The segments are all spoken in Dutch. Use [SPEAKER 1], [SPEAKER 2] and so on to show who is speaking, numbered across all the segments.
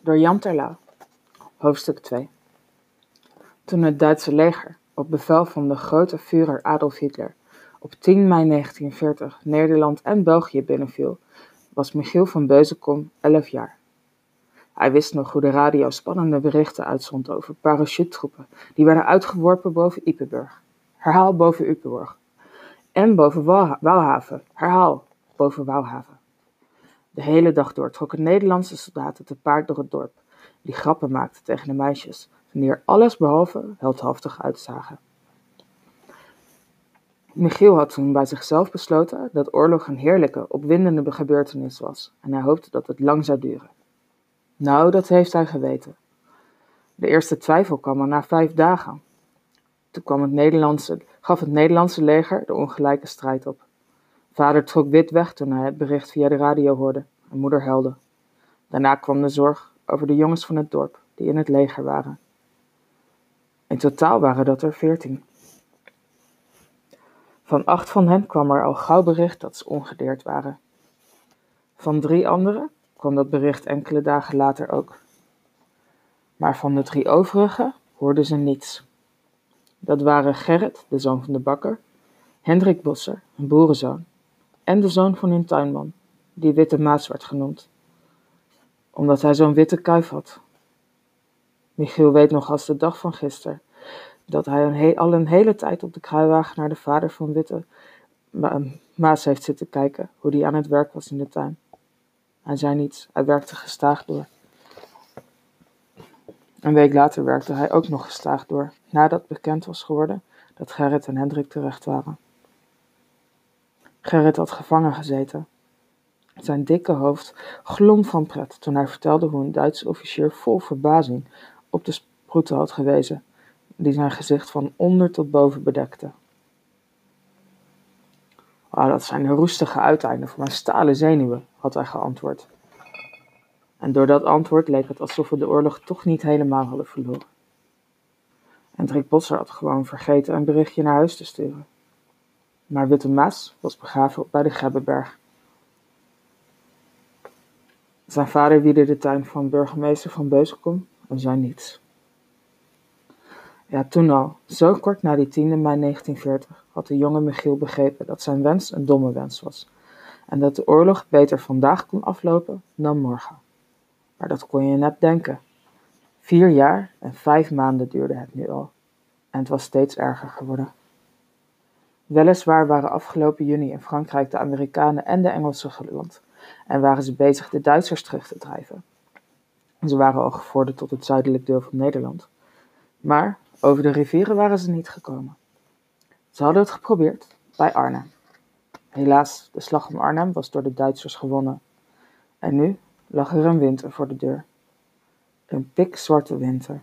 [SPEAKER 1] Door Jan. Hoofdstuk 2 Toen het Duitse leger, op bevel van de grote Führer Adolf Hitler, op 10 mei 1940 Nederland en België binnenviel, was Michiel van Beuzenkom 11 jaar. Hij wist nog hoe de radio spannende berichten uitzond over parachutetroepen die werden uitgeworpen boven Ypenburg. Herhaal boven Ypenburg. En boven Waalhaven. Herhaal boven Waalhaven. De hele dag door trokken Nederlandse soldaten te paard door het dorp, die grappen maakten tegen de meisjes, die er alles behalve heldhaftig uitzagen. Michiel had toen bij zichzelf besloten dat oorlog een heerlijke, opwindende gebeurtenis was en hij hoopte dat het lang zou duren. Nou, dat heeft hij geweten. De eerste twijfel kwam al na vijf dagen. Toen kwam het Nederlandse, gaf het Nederlandse leger de ongelijke strijd op. Vader trok wit weg toen hij het bericht via de radio hoorde en moeder huilde. Daarna kwam de zorg over de jongens van het dorp die in het leger waren. In totaal waren dat er veertien. Van acht van hen kwam er al gauw bericht dat ze ongedeerd waren. Van drie anderen kwam dat bericht enkele dagen later ook. Maar van de drie overigen hoorden ze niets. Dat waren Gerrit, de zoon van de bakker, Hendrik Bosser, een boerenzoon, en de zoon van hun tuinman, die Witte Maas werd genoemd, omdat hij zo'n witte kuif had. Michiel weet nog als de dag van gisteren dat hij al een hele tijd op de kruiwagen naar de vader van Witte Maas heeft zitten kijken hoe die aan het werk was in de tuin. Hij zei niets, hij werkte gestaag door. Een week later werkte hij ook nog gestaag door, nadat bekend was geworden dat Gerrit en Hendrik terecht waren. Gerrit had gevangen gezeten. Zijn dikke hoofd glom van pret toen hij vertelde hoe een Duitse officier vol verbazing op de sproeten had gewezen, die zijn gezicht van onder tot boven bedekte. Oh, dat zijn roestige uiteinden voor mijn stalen zenuwen, had hij geantwoord. En door dat antwoord leek het alsof we de oorlog toch niet helemaal hadden verloren. Hendrik Bosser had gewoon vergeten een berichtje naar huis te sturen. Maar Witte Maas was begraven bij de Grebbeberg. Zijn vader wierde de tuin van burgemeester van Beuzelkom en zei niets. Ja, toen al, zo kort na die 10 mei 1940, had de jonge Michiel begrepen dat zijn wens een domme wens was en dat de oorlog beter vandaag kon aflopen dan morgen. Maar dat kon je net denken. Vier jaar en vijf maanden duurde het nu al en het was steeds erger geworden. Weliswaar waren afgelopen juni in Frankrijk de Amerikanen en de Engelsen geland en waren ze bezig de Duitsers terug te drijven. Ze waren al gevorderd tot het zuidelijk deel van Nederland. Maar over de rivieren waren ze niet gekomen. Ze hadden het geprobeerd bij Arnhem. Helaas, de slag om Arnhem was door de Duitsers gewonnen. En nu lag er een winter voor de deur. Een pikzwarte winter.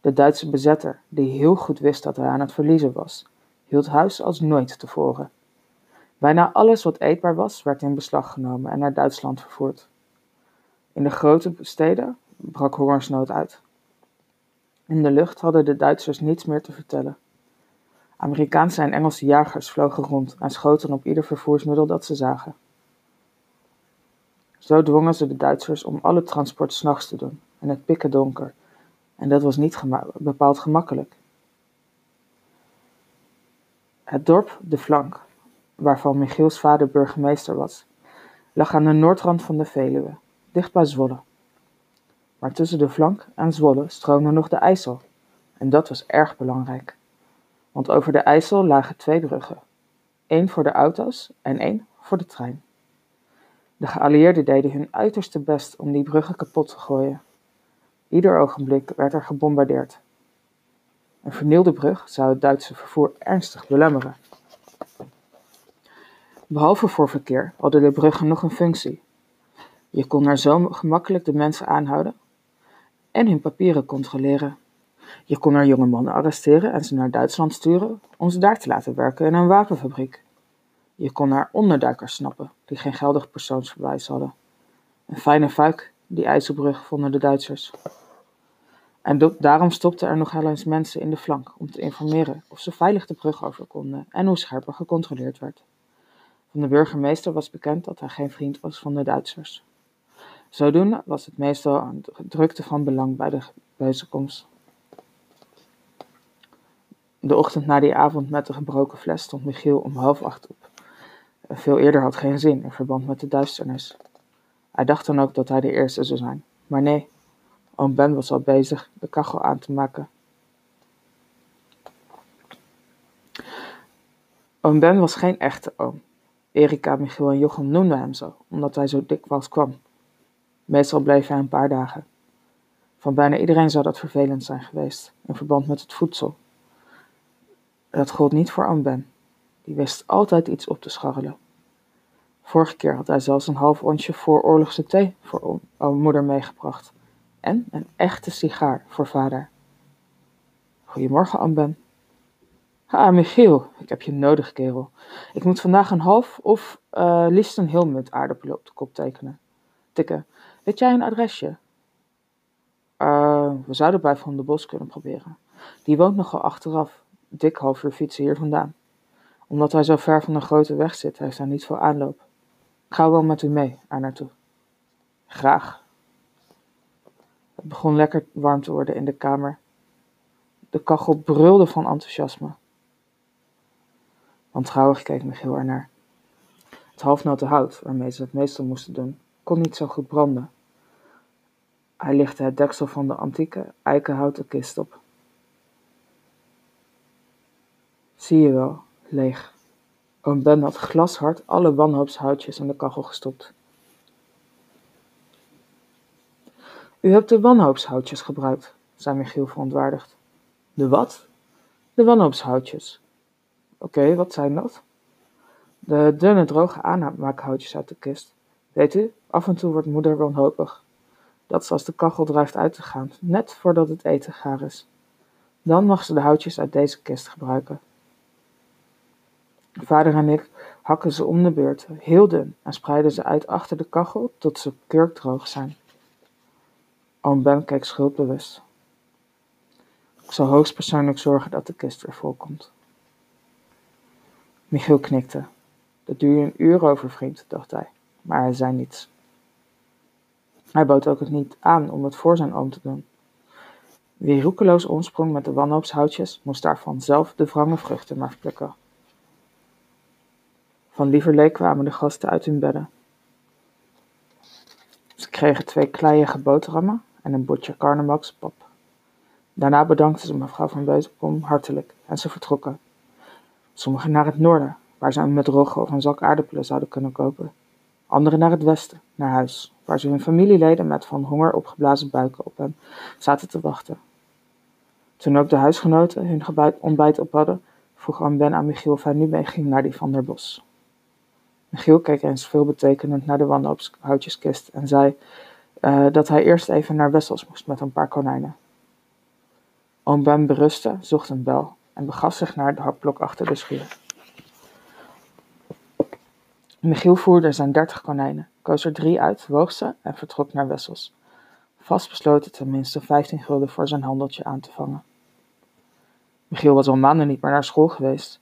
[SPEAKER 1] De Duitse bezetter, die heel goed wist dat hij aan het verliezen was, hield huis als nooit tevoren. Bijna alles wat eetbaar was, werd in beslag genomen en naar Duitsland vervoerd. In de grote steden brak hongersnood uit. In de lucht hadden de Duitsers niets meer te vertellen. Amerikaanse en Engelse jagers vlogen rond en schoten op ieder vervoersmiddel dat ze zagen. Zo dwongen ze de Duitsers om alle transport s'nachts te doen en het pikken donker, en dat was niet bepaald gemakkelijk. Het dorp De Flank, waarvan Michiels vader burgemeester was, lag aan de noordrand van de Veluwe, dicht bij Zwolle. Maar tussen de Flank en Zwolle stroomde nog de IJssel, en dat was erg belangrijk. Want over de IJssel lagen twee bruggen, één voor de auto's en één voor de trein. De geallieerden deden hun uiterste best om die bruggen kapot te gooien. Ieder ogenblik werd er gebombardeerd. Een vernielde brug zou het Duitse vervoer ernstig belemmeren. Behalve voor verkeer hadden de bruggen nog een functie. Je kon er zo gemakkelijk de mensen aanhouden en hun papieren controleren. Je kon er jonge mannen arresteren en ze naar Duitsland sturen om ze daar te laten werken in een wapenfabriek. Je kon naar onderduikers snappen die geen geldig persoonsverwijs hadden. Een fijne fuik, die IJsselbrug, vonden de Duitsers. En daarom stopten er nog eens mensen in de flank om te informeren of ze veilig de brug over konden en hoe scherper gecontroleerd werd. Van de burgemeester was bekend dat hij geen vriend was van de Duitsers. Zodoende was het meestal een drukte van belang bij de bijeenkomst. De ochtend na die avond met de gebroken fles stond Michiel om half acht op. Veel eerder had geen zin in verband met de duisternis. Hij dacht dan ook dat hij de eerste zou zijn. Maar nee, oom Ben was al bezig de kachel aan te maken. Oom Ben was geen echte oom. Erika, Michiel en Jochem noemden hem zo, omdat hij zo dikwijls kwam. Meestal bleef hij een paar dagen. Van bijna iedereen zou dat vervelend zijn geweest, in verband met het voedsel. Dat gold niet voor oom Ben. Die wist altijd iets op te scharrelen. Vorige keer had hij zelfs een half onsje vooroorlogse thee voor oom, moeder meegebracht. En een echte sigaar voor vader. Goedemorgen, oom Ben. Ah, Michiel, ik heb je nodig, kerel. Ik moet vandaag een half of uh, liefst een heel munt aardappelen op de kop tekenen. Tikken. Weet jij een adresje? Uh, we zouden bij Van de Bos kunnen proberen. Die woont nogal achteraf, dik half uur fietsen hier vandaan. Omdat hij zo ver van de grote weg zit, heeft hij niet veel aanloop. Ik ga wel met u mee, daar naartoe. Graag. Het begon lekker warm te worden in de kamer. De kachel brulde van enthousiasme. Wantrouwig keek Michiel ernaar. Het halfnoten hout, waarmee ze het meestal moesten doen, kon niet zo goed branden. Hij lichtte het deksel van de antieke eikenhouten kist op. Zie je wel, leeg. Oom Ben had glashard alle wanhoopshoutjes in de kachel gestopt. U hebt de wanhoopshoutjes gebruikt, zei Michiel verontwaardigd. De wat? De wanhoopshoutjes. Oké, wat zijn dat? De dunne, droge aanmaakhoutjes uit de kist. Weet u, af en toe wordt moeder wanhopig. Dat is als de kachel drijft uit te gaan, net voordat het eten gaar is. Dan mag ze de houtjes uit deze kist gebruiken. Vader en ik hakken ze om de beurt, heel dun, en spreiden ze uit achter de kachel tot ze kurkdroog zijn. Oom Ben keek schuldbewust. Ik zal hoogstpersoonlijk zorgen dat de kist weer volkomt. Michiel knikte. Dat duur je een uur over, vriend, dacht hij, maar hij zei niets. Hij bood ook het niet aan om het voor zijn oom te doen. Wie roekeloos omsprong met de wanhoopshoutjes, moest daarvan zelf de wrange vruchten maar plukken. Van lieverlee kwamen de gasten uit hun bedden. Ze kregen twee kleiige boterhammen en een bordje pap. Daarna bedankten ze mevrouw van Beuzenkom hartelijk en ze vertrokken. Sommigen naar het noorden, waar ze met rogge of een zak aardappelen zouden kunnen kopen. Anderen naar het westen, naar huis, waar ze hun familieleden met van honger opgeblazen buiken op hen zaten te wachten. Toen ook de huisgenoten hun ontbijt op hadden, vroeg Anne Ben aan Michiel of hij nu meeging naar die van der Bos. Michiel keek eens veelbetekenend naar de wanhoopshoutjeskist en zei uh, dat hij eerst even naar Wessels moest met een paar konijnen. Oom Ben berustte, zocht een bel en begaf zich naar het hakblok achter de schuur. Michiel voerde zijn dertig konijnen, koos er drie uit, woog ze en vertrok naar Wessels. Vastbesloten tenminste vijftien gulden voor zijn handeltje aan te vangen. Michiel was al maanden niet meer naar school geweest.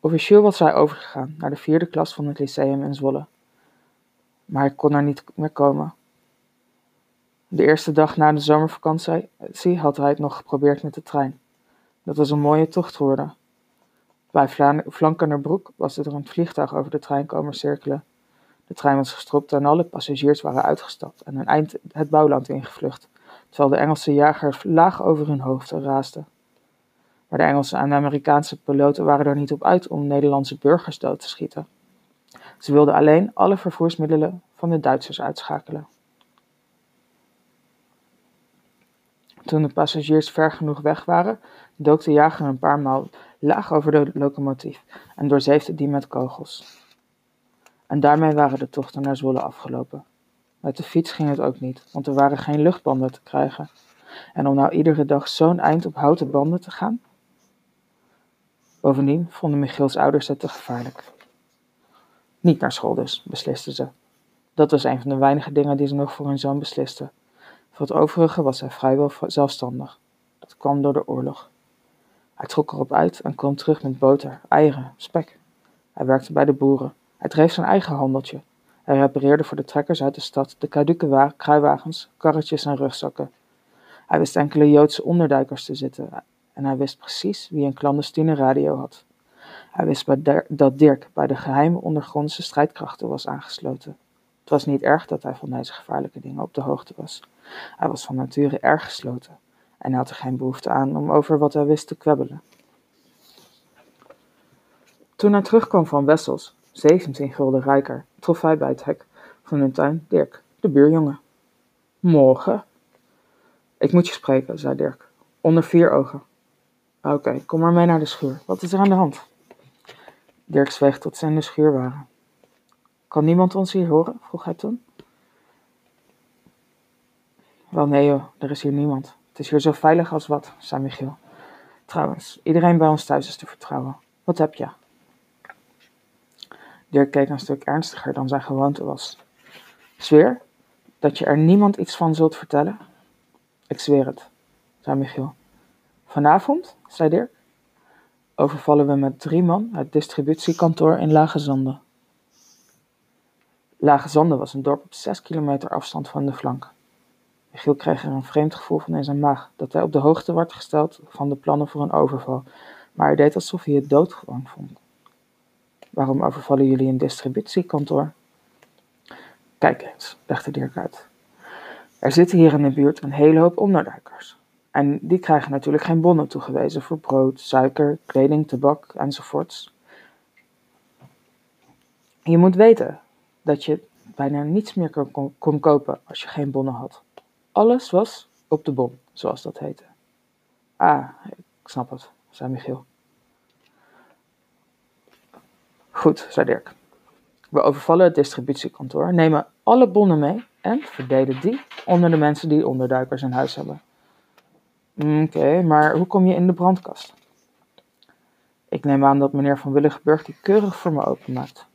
[SPEAKER 1] Officieel was hij overgegaan naar de vierde klas van het lyceum in Zwolle. Maar hij kon er niet meer komen. De eerste dag na de zomervakantie had hij het nog geprobeerd met de trein. Dat was een mooie tocht geworden. Bij Flankenerbroek was er een vliegtuig over de trein komen cirkelen. De trein was gestopt en alle passagiers waren uitgestapt en een eind het bouwland ingevlucht, terwijl de Engelse jagers laag over hun hoofden raasden. Maar de Engelse en Amerikaanse piloten waren er niet op uit om Nederlandse burgers dood te schieten. Ze wilden alleen alle vervoersmiddelen van de Duitsers uitschakelen. Toen de passagiers ver genoeg weg waren, dook de jager een paar maal laag over de locomotief en doorzeefde die met kogels. En daarmee waren de tochten naar Zwolle afgelopen. Met de fiets ging het ook niet, want er waren geen luchtbanden te krijgen. En om nou iedere dag zo'n eind op houten banden te gaan? Bovendien vonden Michiels ouders het te gevaarlijk. Niet naar school dus, beslisten ze. Dat was een van de weinige dingen die ze nog voor hun zoon beslisten. Voor het overige was hij vrijwel zelfstandig. Dat kwam door de oorlog. Hij trok erop uit en kwam terug met boter, eieren, spek. Hij werkte bij de boeren. Hij dreef zijn eigen handeltje. Hij repareerde voor de trekkers uit de stad de kaduke kruiwagens, karretjes en rugzakken. Hij wist enkele Joodse onderduikers te zitten en hij wist precies wie een clandestine radio had. Hij wist dat Dirk bij de geheime ondergrondse strijdkrachten was aangesloten. Het was niet erg dat hij van deze gevaarlijke dingen op de hoogte was. Hij was van nature erg gesloten en had er geen behoefte aan om over wat hij wist te kwebbelen. Toen hij terugkwam van Wessels, 17 gulden rijker, trof hij bij het hek van hun tuin Dirk, de buurjongen. Morgen. Ik moet je spreken, zei Dirk, onder vier ogen. Oké, kom maar mee naar de schuur. Wat is er aan de hand? Dirk zweeg tot ze in de schuur waren. Kan niemand ons hier horen? vroeg hij toen. Wel nee joh, er is hier niemand. Het is hier zo veilig als wat, zei Michiel. Trouwens, iedereen bij ons thuis is te vertrouwen. Wat heb je? Dirk keek een stuk ernstiger dan zijn gewoonte was. Zweer dat je er niemand iets van zult vertellen? Ik zweer het, zei Michiel. Vanavond, zei Dirk, overvallen we met drie man het distributiekantoor in Lage Zanden. Lage Zanden was een dorp op zes kilometer afstand van de flank. Michiel kreeg er een vreemd gevoel van in zijn maag, dat hij op de hoogte werd gesteld van de plannen voor een overval, maar hij deed alsof hij het doodgewoon vond. Waarom overvallen jullie een distributiekantoor? Kijk eens, legde Dirk uit. Er zitten hier in de buurt een hele hoop onderduikers. En die krijgen natuurlijk geen bonnen toegewezen voor brood, suiker, kleding, tabak enzovoorts. Je moet weten dat je bijna niets meer kon, kon kopen als je geen bonnen had. Alles was op de bon, zoals dat heette. Ah, ik snap het, zei Michiel. Goed, zei Dirk. We overvallen het distributiekantoor, nemen alle bonnen mee en verdelen die onder de mensen die onderduikers in huis hebben. Oké, maar hoe kom je in de brandkast? Ik neem aan dat meneer Van Willigenburg die keurig voor me openmaakt.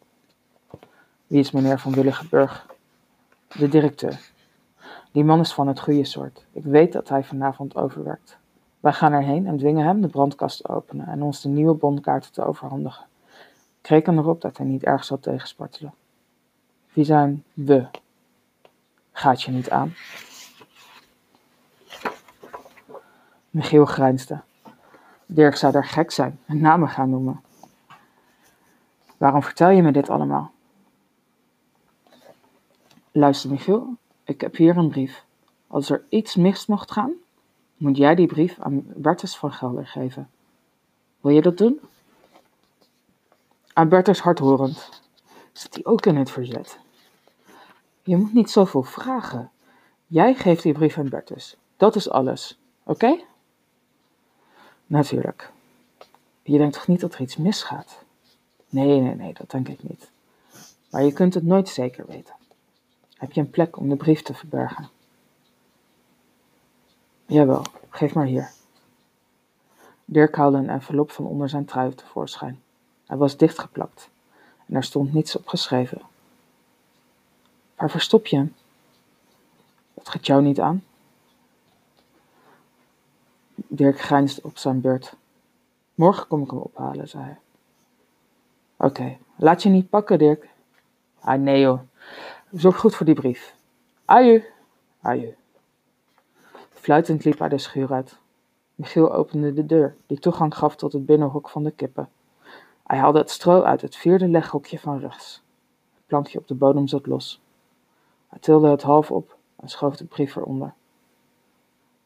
[SPEAKER 1] Wie is meneer Van Willigenburg? De directeur. Die man is van het goede soort. Ik weet dat hij vanavond overwerkt. Wij gaan erheen en dwingen hem de brandkast te openen en ons de nieuwe bondkaarten te overhandigen. Ik reken erop dat hij niet erg zal tegenspartelen. Wie zijn we? Gaat je niet aan? Michiel grijnsde. Dirk zou daar gek zijn en namen gaan noemen. Waarom vertel je me dit allemaal? Luister, Michiel, ik heb hier een brief. Als er iets mis mocht gaan, moet jij die brief aan Bertus van Gelder geven. Wil je dat doen? Aan Bertus hardhorend. Zit hij ook in het verzet? Je moet niet zoveel vragen. Jij geeft die brief aan Bertus. Dat is alles. Oké? Natuurlijk. Je denkt toch niet dat er iets misgaat? Nee, nee, nee, dat denk ik niet. Maar je kunt het nooit zeker weten. Heb je een plek om de brief te verbergen? Jawel, geef maar hier. Dirk haalde een envelop van onder zijn trui tevoorschijn. Hij was dichtgeplakt en er stond niets op geschreven. Waar verstop je hem? Dat gaat jou niet aan. Dirk grijnsde op zijn beurt. Morgen kom ik hem ophalen, zei hij. Oké, laat je niet pakken, Dirk. Ah, nee joh. Zorg goed voor die brief. Aju. Aju. Fluitend liep hij de schuur uit. Michiel opende de deur, die toegang gaf tot het binnenhok van de kippen. Hij haalde het stro uit het vierde leghokje van rechts. Het plankje op de bodem zat los. Hij tilde het half op en schoof de brief eronder.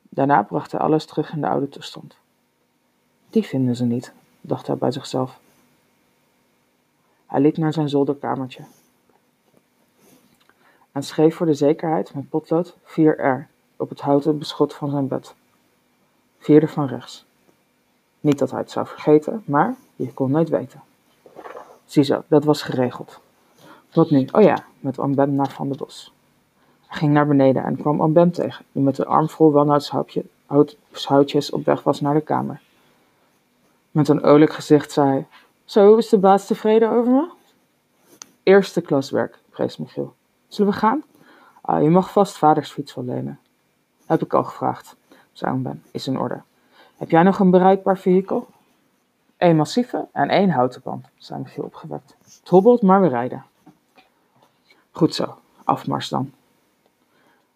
[SPEAKER 1] Daarna bracht hij alles terug in de oude toestand. Die vinden ze niet, dacht hij bij zichzelf. Hij liep naar zijn zolderkamertje en schreef voor de zekerheid met potlood 4R op het houten beschot van zijn bed. Vierde van rechts. Niet dat hij het zou vergeten, maar je kon nooit weten. Ziezo, dat was geregeld. Wat nu? Oh ja, met Ambem naar Van de Bos. Hij ging naar beneden en kwam Ambem tegen, die met een arm vol wanhoutshoutjes op weg was naar de kamer. Met een olijk gezicht zei hij, Zo, is de baas tevreden over me? Eerste klaswerk, prees Michiel. Zullen we gaan? Ah, je mag vast vaders fiets wel lenen. Heb ik al gevraagd, zei Ambem, is in orde. Heb jij nog een bereikbaar vehikel? Eén massieve en één houten band, zei Michiel opgewekt. Het hobbelt, maar we rijden. Goed zo, afmars dan.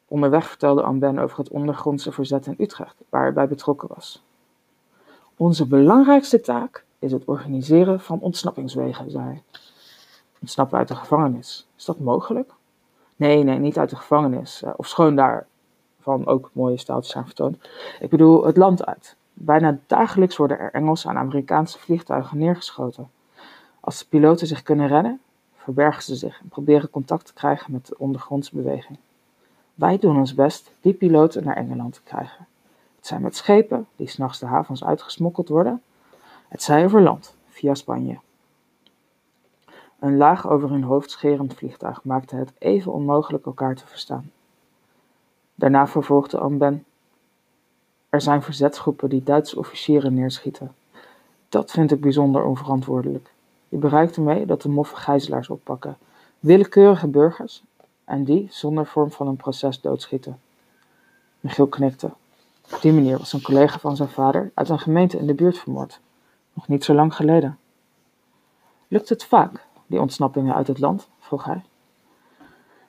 [SPEAKER 1] Onderweg vertelde Anne Ben over het ondergrondse verzet in Utrecht, waar hij bij betrokken was. Onze belangrijkste taak is het organiseren van ontsnappingswegen, zei hij. Ontsnappen uit de gevangenis. Is dat mogelijk? Nee, nee, niet uit de gevangenis. Uh, of schoon daarvan ook mooie staaltjes zijn vertoond. Ik bedoel het land uit. Bijna dagelijks worden er Engelse en Amerikaanse vliegtuigen neergeschoten. Als de piloten zich kunnen redden, verbergen ze zich en proberen contact te krijgen met de ondergrondse beweging. Wij doen ons best die piloten naar Engeland te krijgen. Het zijn met schepen die s'nachts de havens uitgesmokkeld worden. Het zij over land, via Spanje. Een laag over hun hoofd scherend vliegtuig maakte het even onmogelijk elkaar te verstaan. Daarna vervolgde Amben. Er zijn verzetsgroepen die Duitse officieren neerschieten. Dat vind ik bijzonder onverantwoordelijk. Je bereikt ermee dat de moffen gijzelaars oppakken, willekeurige burgers, en die zonder vorm van een proces doodschieten. Michiel knikte. Op die manier was een collega van zijn vader uit een gemeente in de buurt vermoord. Nog niet zo lang geleden. Lukt het vaak, die ontsnappingen uit het land? vroeg hij.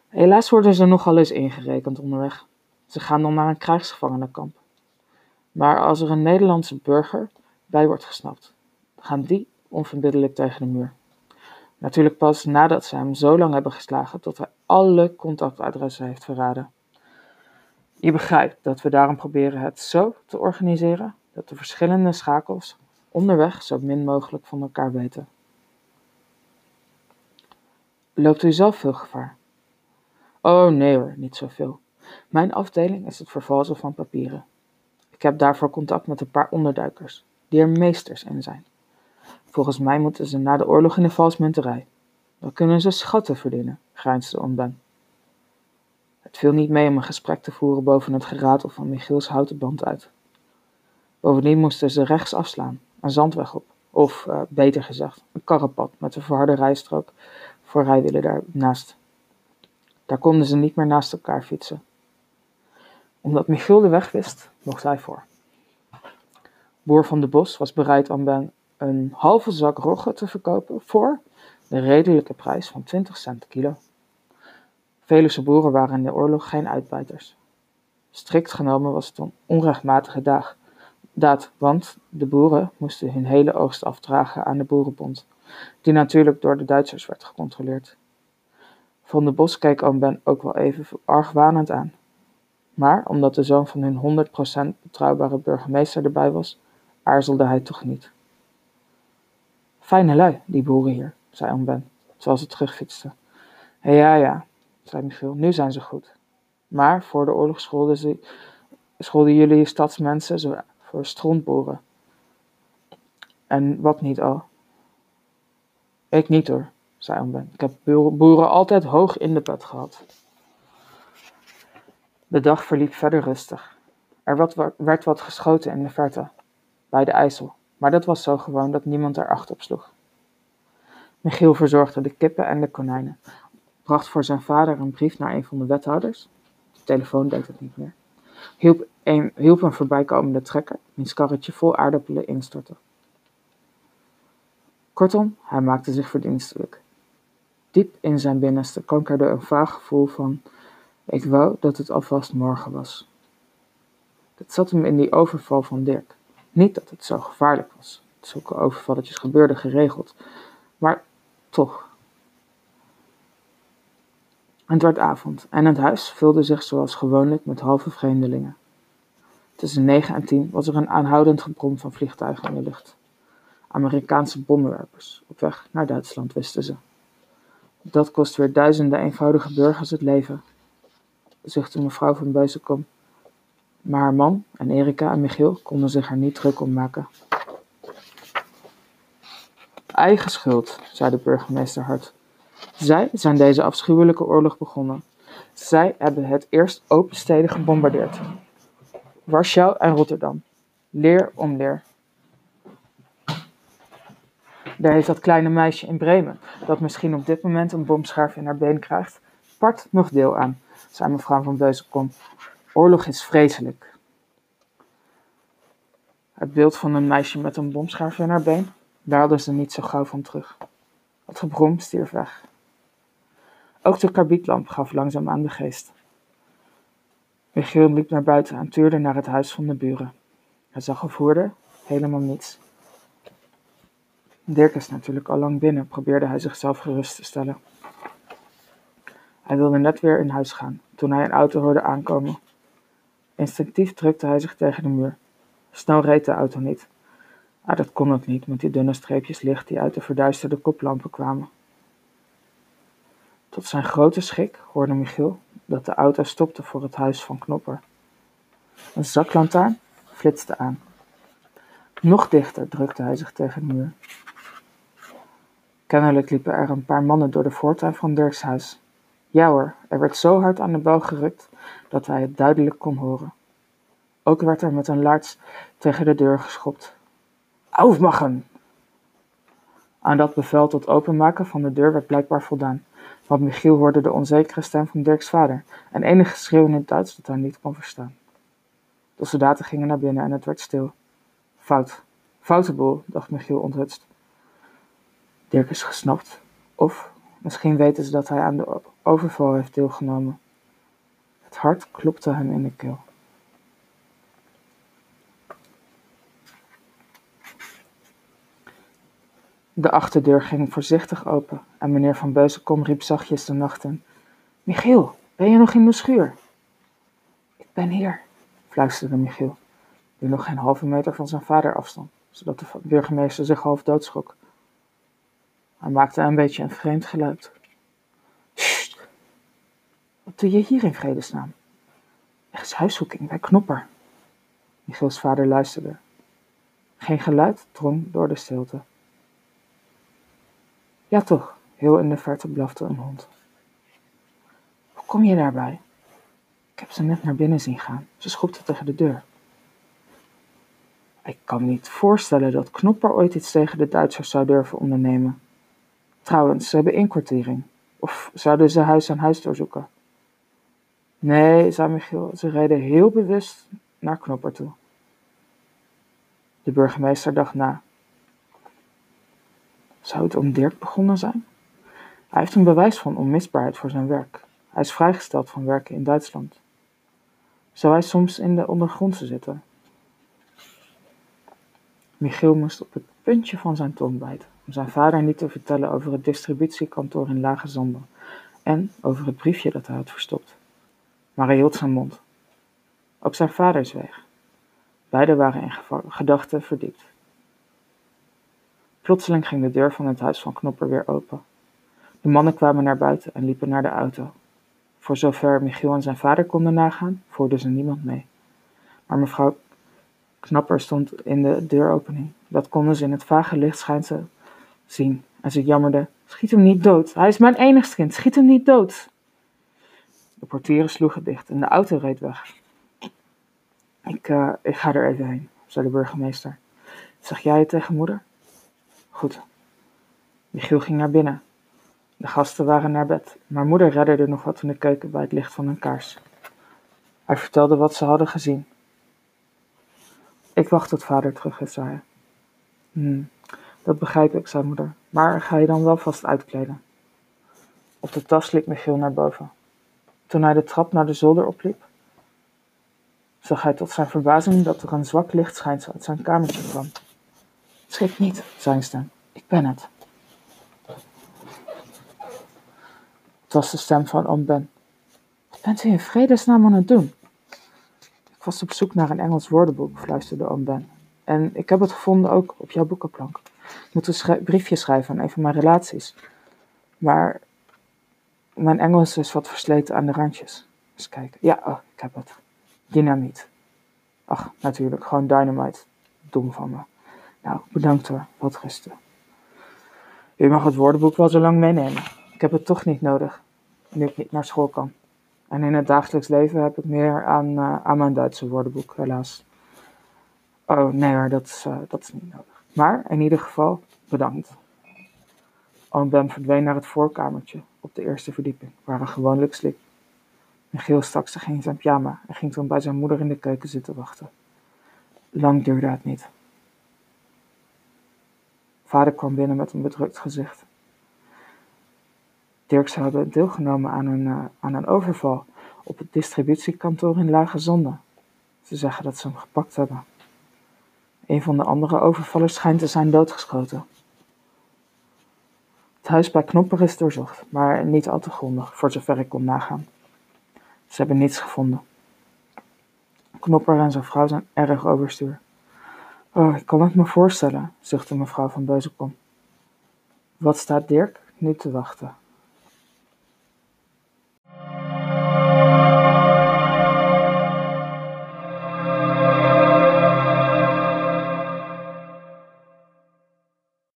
[SPEAKER 1] Helaas worden ze nogal eens ingerekend onderweg. Ze gaan dan naar een krijgsgevangenenkamp. Maar als er een Nederlandse burger bij wordt gesnapt, gaan die onverbiddelijk tegen de muur. Natuurlijk pas nadat ze hem zo lang hebben geslagen tot hij alle contactadressen heeft verraden. Je begrijpt dat we daarom proberen het zo te organiseren dat de verschillende schakels onderweg zo min mogelijk van elkaar weten. Loopt u zelf veel gevaar? Oh nee hoor, niet zoveel. Mijn afdeling is het vervalsen van papieren. Ik heb daarvoor contact met een paar onderduikers, die er meesters in zijn. Volgens mij moeten ze na de oorlog in de valsmunterij. Dan kunnen ze schatten verdienen, grijnsde Onben. Het viel niet mee om een gesprek te voeren boven het geratel van Michiels houten band uit. Bovendien moesten ze rechts afslaan, een zandweg op, of uh, beter gezegd, een karrepad met een verharde rijstrook voor rijwielen daarnaast. Daar konden ze niet meer naast elkaar fietsen. Omdat Michiel de weg wist, mocht hij voor. Boer van de Bos was bereid om een halve zak rogge te verkopen voor de redelijke prijs van 20 cent kilo. Veluwse boeren waren in de oorlog geen uitbuiters. Strikt genomen was het een onrechtmatige dag, daad, want de boeren moesten hun hele oogst afdragen aan de boerenbond, die natuurlijk door de Duitsers werd gecontroleerd. Van de Bos keek oom Ben ook wel even argwanend aan. Maar omdat de zoon van hun 100% betrouwbare burgemeester erbij was, aarzelde hij toch niet. Fijne lui, die boeren hier, zei oom Ben, terwijl ze terugfietsten. Ja, ja, zei Michiel, nu zijn ze goed. Maar voor de oorlog scholden, ze, scholden jullie stadsmensen voor strontboren. En wat niet al? Ik niet hoor, zei oom Ben. Ik heb boeren altijd hoog in de pet gehad. De dag verliep verder rustig. Er werd wat geschoten in de verte, bij de IJssel, maar dat was zo gewoon dat niemand er acht op sloeg. Michiel verzorgde de kippen en de konijnen, bracht voor zijn vader een brief naar een van de wethouders. De telefoon deed het niet meer. Hielp een, hielp een voorbijkomende trekker, wiens karretje vol aardappelen instortte. Kortom, hij maakte zich verdienstelijk. Diep in zijn binnenste kankerde een vaag gevoel van: ik wou dat het alvast morgen was. Dat zat hem in die overval van Dirk. Niet dat het zo gevaarlijk was. Zulke overvalletjes gebeurden geregeld. Maar toch. Het werd avond en het huis vulde zich zoals gewoonlijk met halve vreemdelingen. Tussen negen en tien was er een aanhoudend gebrom van vliegtuigen in de lucht. Amerikaanse bommenwerpers, op weg naar Duitsland, wisten ze. Dat kost weer duizenden eenvoudige burgers het leven, zuchtte mevrouw van Beuzenkom. Maar haar man en Erika en Michiel konden zich er niet druk om maken. Eigen schuld, zei de burgemeester hard. Zij zijn deze afschuwelijke oorlog begonnen. Zij hebben het eerst open steden gebombardeerd. Warschau en Rotterdam. Leer om leer. Daar heeft dat kleine meisje in Bremen, dat misschien op dit moment een bomscherf in haar been krijgt, part nog deel aan, zei mevrouw van Beuzenkom. Oorlog is vreselijk. Het beeld van een meisje met een bomscherf in haar been, daar hadden ze niet zo gauw van terug. Het gebrom stierf weg. Ook de karbietlamp gaf langzaam aan de geest. Michiel liep naar buiten en tuurde naar het huis van de buren. Hij zag of hoorde helemaal niets. Dirk is natuurlijk al lang binnen, probeerde hij zichzelf gerust te stellen. Hij wilde net weer in huis gaan, toen hij een auto hoorde aankomen. Instinctief drukte hij zich tegen de muur. Snel reed de auto niet. Ah, dat kon ook niet, met die dunne streepjes licht die uit de verduisterde koplampen kwamen. Tot zijn grote schrik hoorde Michiel dat de auto stopte voor het huis van Knopper. Een zaklantaarn flitste aan. Nog dichter drukte hij zich tegen de muur. Kennelijk liepen er een paar mannen door de voortuin van Dirks huis. Ja hoor, er werd zo hard aan de bel gerukt dat hij het duidelijk kon horen. Ook werd er met een laars tegen de deur geschopt. Aufmachen! Aan dat bevel tot openmaken van de deur werd blijkbaar voldaan, want Michiel hoorde de onzekere stem van Dirks vader en enige schreeuw in het Duits dat hij niet kon verstaan. De soldaten gingen naar binnen en het werd stil. Fout. Foute boel, dacht Michiel onthutst. Dirk is gesnapt. Of misschien weten ze dat hij aan de overval heeft deelgenomen. Het hart klopte hem in de keel. De achterdeur ging voorzichtig open en meneer Van Beuzenkom riep zachtjes de nacht in. Michiel, ben je nog in de schuur? Ik ben hier, fluisterde Michiel, die nog geen halve meter van zijn vader afstond, zodat de burgemeester zich half doodschrok. Hij maakte een beetje een vreemd geluid. Wat doe je hier in vredesnaam? Er is huiszoeking bij Knopper. Michiels vader luisterde. Geen geluid drong door de stilte. Ja toch, heel in de verte blafte een hond. Hoe kom je daarbij? Ik heb ze net naar binnen zien gaan. Ze schopte tegen de deur. Ik kan me niet voorstellen dat Knopper ooit iets tegen de Duitsers zou durven ondernemen. Trouwens, ze hebben inkwartiering. Of zouden ze huis aan huis doorzoeken? Nee, zei Michiel, ze reden heel bewust naar Knopper toe. De burgemeester dacht na. Zou het om Dirk begonnen zijn? Hij heeft een bewijs van onmisbaarheid voor zijn werk. Hij is vrijgesteld van werken in Duitsland. Zou hij soms in de ondergrondse zitten? Michiel moest op het puntje van zijn tong bijten om zijn vader niet te vertellen over het distributiekantoor in Lage Zanden en over het briefje dat hij had verstopt. Maar hij hield zijn mond. Ook zijn vader zweeg. Beiden waren in gedachten verdiept. Plotseling ging de deur van het huis van Knopper weer open. De mannen kwamen naar buiten en liepen naar de auto. Voor zover Michiel en zijn vader konden nagaan, voerden ze niemand mee. Maar mevrouw Knapper stond in de deuropening. Dat konden ze in het vage lichtschijnsel zien. En ze jammerde: Schiet hem niet dood. Hij is mijn enigst kind. Schiet hem niet dood. De portieren sloegen dicht en de auto reed weg. Ik, uh, ik ga er even heen, zei de burgemeester. Zeg jij het tegen moeder? Goed. Michiel ging naar binnen. De gasten waren naar bed, maar moeder redde er nog wat in de keuken bij het licht van een kaars. Hij vertelde wat ze hadden gezien. Ik wacht tot vader terug is, zei hij. Hmm, dat begrijp ik, zei moeder, maar ga je dan wel vast uitkleden? Op de tas liep Michiel naar boven. Toen hij de trap naar de zolder opliep, zag hij tot zijn verbazing dat er een zwak lichtschijnsel uit zijn kamertje kwam. Schrik niet, zei een stem. Ik ben het. Het was de stem van oom Ben. Wat bent u in vredesnaam aan het doen? Ik was op zoek naar een Engels woordenboek, fluisterde oom Ben. En ik heb het gevonden ook op jouw boekenplank. Ik moet een briefje schrijven aan een van mijn relaties. Maar mijn Engels is wat versleten aan de randjes. Eens kijken. Ja, oh, ik heb het. Dynamiet. Ach, natuurlijk, gewoon dynamite. Dom van me. Nou, bedankt hoor. Wat rusten. U mag het woordenboek wel zo lang meenemen. Ik heb het toch niet nodig, nu ik niet naar school kan. En in het dagelijks leven heb ik meer aan, uh, aan mijn Duitse woordenboek, helaas. Oh, nee hoor, dat uh, dat is niet nodig. Maar in ieder geval, bedankt. Oom Ben verdween naar het voorkamertje op de eerste verdieping, waar hij gewoonlijk sliep. Michiel stak zich in zijn pyjama en ging toen bij zijn moeder in de keuken zitten wachten. Lang duurde het niet. Vader kwam binnen met een bedrukt gezicht. Dirk zou hebben deelgenomen aan een, uh, aan een overval op het distributiekantoor in Lage Zonde. Ze zeggen dat ze hem gepakt hebben. Een van de andere overvallers schijnt te zijn doodgeschoten. Het huis bij Knopper is doorzocht, maar niet al te grondig, voor zover ik kon nagaan. Ze hebben niets gevonden. Knopper en zijn vrouw zijn erg overstuur. Oh, ik kan het me voorstellen, zuchtte mevrouw van Beuzenkom. Wat staat Dirk nu te wachten?